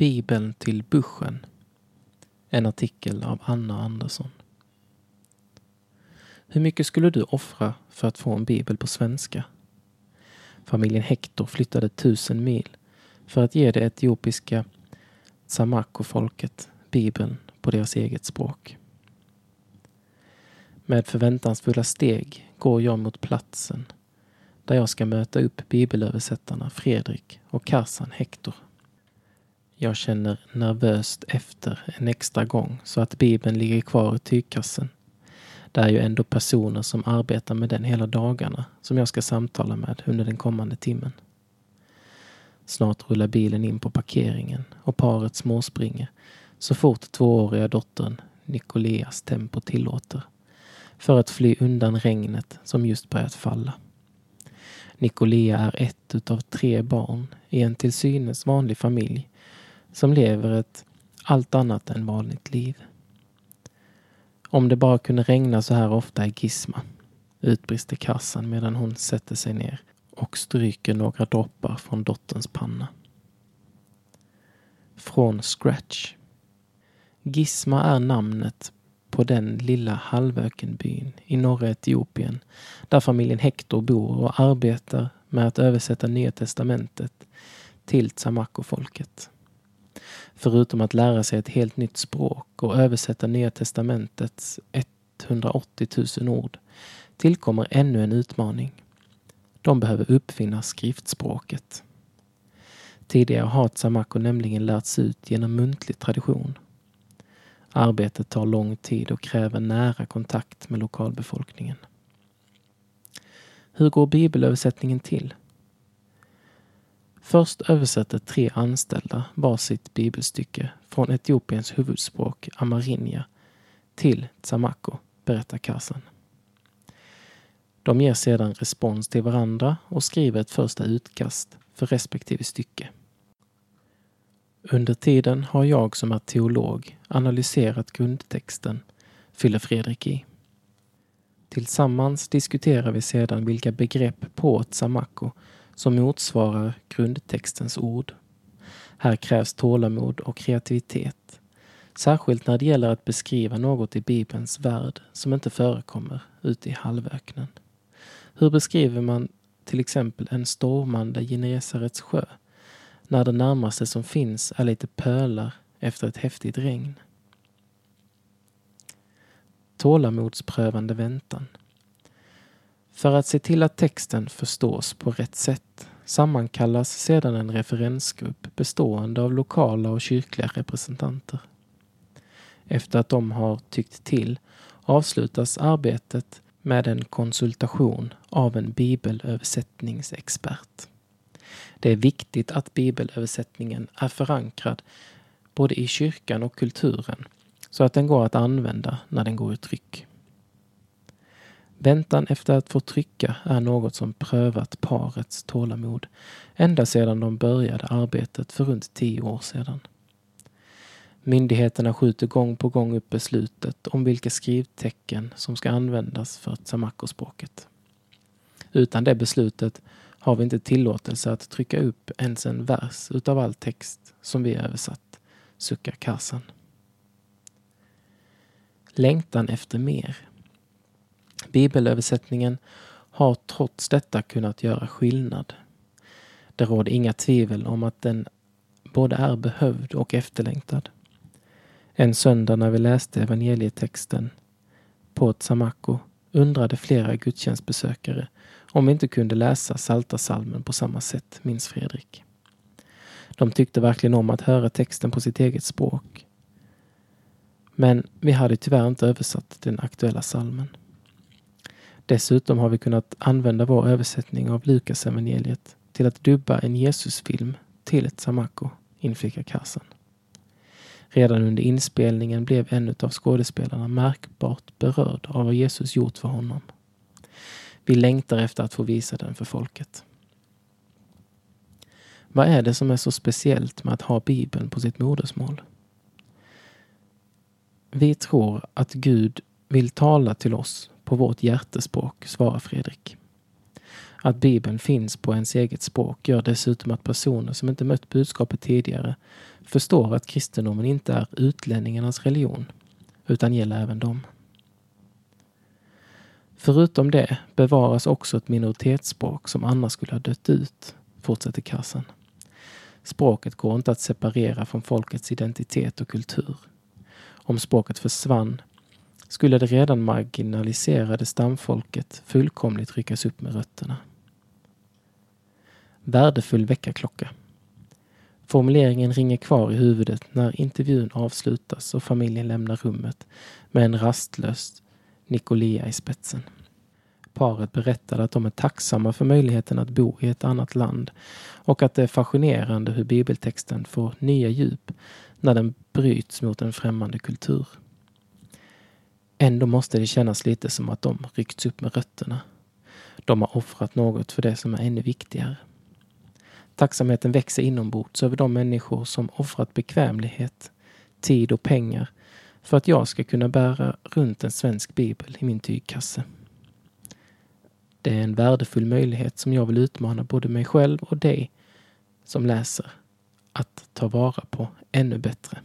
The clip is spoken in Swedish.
Bibeln till buschen. En artikel av Anna Andersson. Hur mycket skulle du offra för att få en bibel på svenska? Familjen Hector flyttade tusen mil för att ge det etiopiska Samako-folket bibeln på deras eget språk. Med förväntansfulla steg går jag mot platsen där jag ska möta upp bibelöversättarna Fredrik och Karsan Hector. Jag känner nervöst efter en extra gång så att bibeln ligger kvar i tygkassen. Det är ju ändå personer som arbetar med den hela dagarna som jag ska samtala med under den kommande timmen. Snart rullar bilen in på parkeringen och paret småspringer så fort tvååriga dottern Nicoleas tempo tillåter för att fly undan regnet som just börjat falla. Nicolea är ett utav tre barn i en till synes vanlig familj som lever ett allt annat än vanligt liv. Om det bara kunde regna så här ofta i Gisma, utbrister kassan medan hon sätter sig ner och stryker några droppar från dotterns panna. Från scratch. Gisma är namnet på den lilla halvökenbyn i norra Etiopien där familjen Hector bor och arbetar med att översätta Nya testamentet till Tsamako-folket. Förutom att lära sig ett helt nytt språk och översätta Nya testamentets 180 000 ord tillkommer ännu en utmaning. De behöver uppfinna skriftspråket. Tidigare har Tsamako nämligen lärts ut genom muntlig tradition. Arbetet tar lång tid och kräver nära kontakt med lokalbefolkningen. Hur går bibelöversättningen till? Först översätter tre anställda varsitt bibelstycke från Etiopiens huvudspråk amarinja till tsamako, berättar Karsan. De ger sedan respons till varandra och skriver ett första utkast för respektive stycke. Under tiden har jag som är teolog analyserat grundtexten, fyller Fredrik i. Tillsammans diskuterar vi sedan vilka begrepp på tsamako som motsvarar grundtextens ord. Här krävs tålamod och kreativitet. Särskilt när det gäller att beskriva något i Bibelns värld som inte förekommer ute i halvöknen. Hur beskriver man till exempel en stormande Genesarets sjö när det närmaste som finns är lite pölar efter ett häftigt regn? Tålamodsprövande väntan. För att se till att texten förstås på rätt sätt sammankallas sedan en referensgrupp bestående av lokala och kyrkliga representanter. Efter att de har tyckt till avslutas arbetet med en konsultation av en bibelöversättningsexpert. Det är viktigt att bibelöversättningen är förankrad både i kyrkan och kulturen så att den går att använda när den går i tryck. Väntan efter att få trycka är något som prövat parets tålamod ända sedan de började arbetet för runt tio år sedan. Myndigheterna skjuter gång på gång upp beslutet om vilka skrivtecken som ska användas för tsamakospråket. Utan det beslutet har vi inte tillåtelse att trycka upp ens en vers utav all text som vi översatt, suckar kassan. Längtan efter mer Bibelöversättningen har trots detta kunnat göra skillnad. Det råder inga tvivel om att den både är behövd och efterlängtad. En söndag när vi läste evangelietexten på Tsamako undrade flera gudstjänstbesökare om vi inte kunde läsa Saltarsalmen på samma sätt, minns Fredrik. De tyckte verkligen om att höra texten på sitt eget språk. Men vi hade tyvärr inte översatt den aktuella salmen. Dessutom har vi kunnat använda vår översättning av Lukas evangeliet till att dubba en Jesusfilm till ett Samako, inflikar kassan. Redan under inspelningen blev en av skådespelarna märkbart berörd av vad Jesus gjort för honom. Vi längtar efter att få visa den för folket. Vad är det som är så speciellt med att ha Bibeln på sitt modersmål? Vi tror att Gud vill tala till oss på vårt hjärtespråk, svarar Fredrik. Att Bibeln finns på ens eget språk gör dessutom att personer som inte mött budskapet tidigare förstår att kristendomen inte är utlänningarnas religion, utan gäller även dem. Förutom det bevaras också ett minoritetsspråk som annars skulle ha dött ut, fortsätter kassan. Språket går inte att separera från folkets identitet och kultur. Om språket försvann skulle det redan marginaliserade stamfolket fullkomligt ryckas upp med rötterna. Värdefull väckarklocka. Formuleringen ringer kvar i huvudet när intervjun avslutas och familjen lämnar rummet med en rastlös Nicolia i spetsen. Paret berättade att de är tacksamma för möjligheten att bo i ett annat land och att det är fascinerande hur bibeltexten får nya djup när den bryts mot en främmande kultur. Ändå måste det kännas lite som att de ryckts upp med rötterna. De har offrat något för det som är ännu viktigare. Tacksamheten växer inombords över de människor som offrat bekvämlighet, tid och pengar för att jag ska kunna bära runt en svensk bibel i min tygkasse. Det är en värdefull möjlighet som jag vill utmana både mig själv och dig som läser att ta vara på ännu bättre.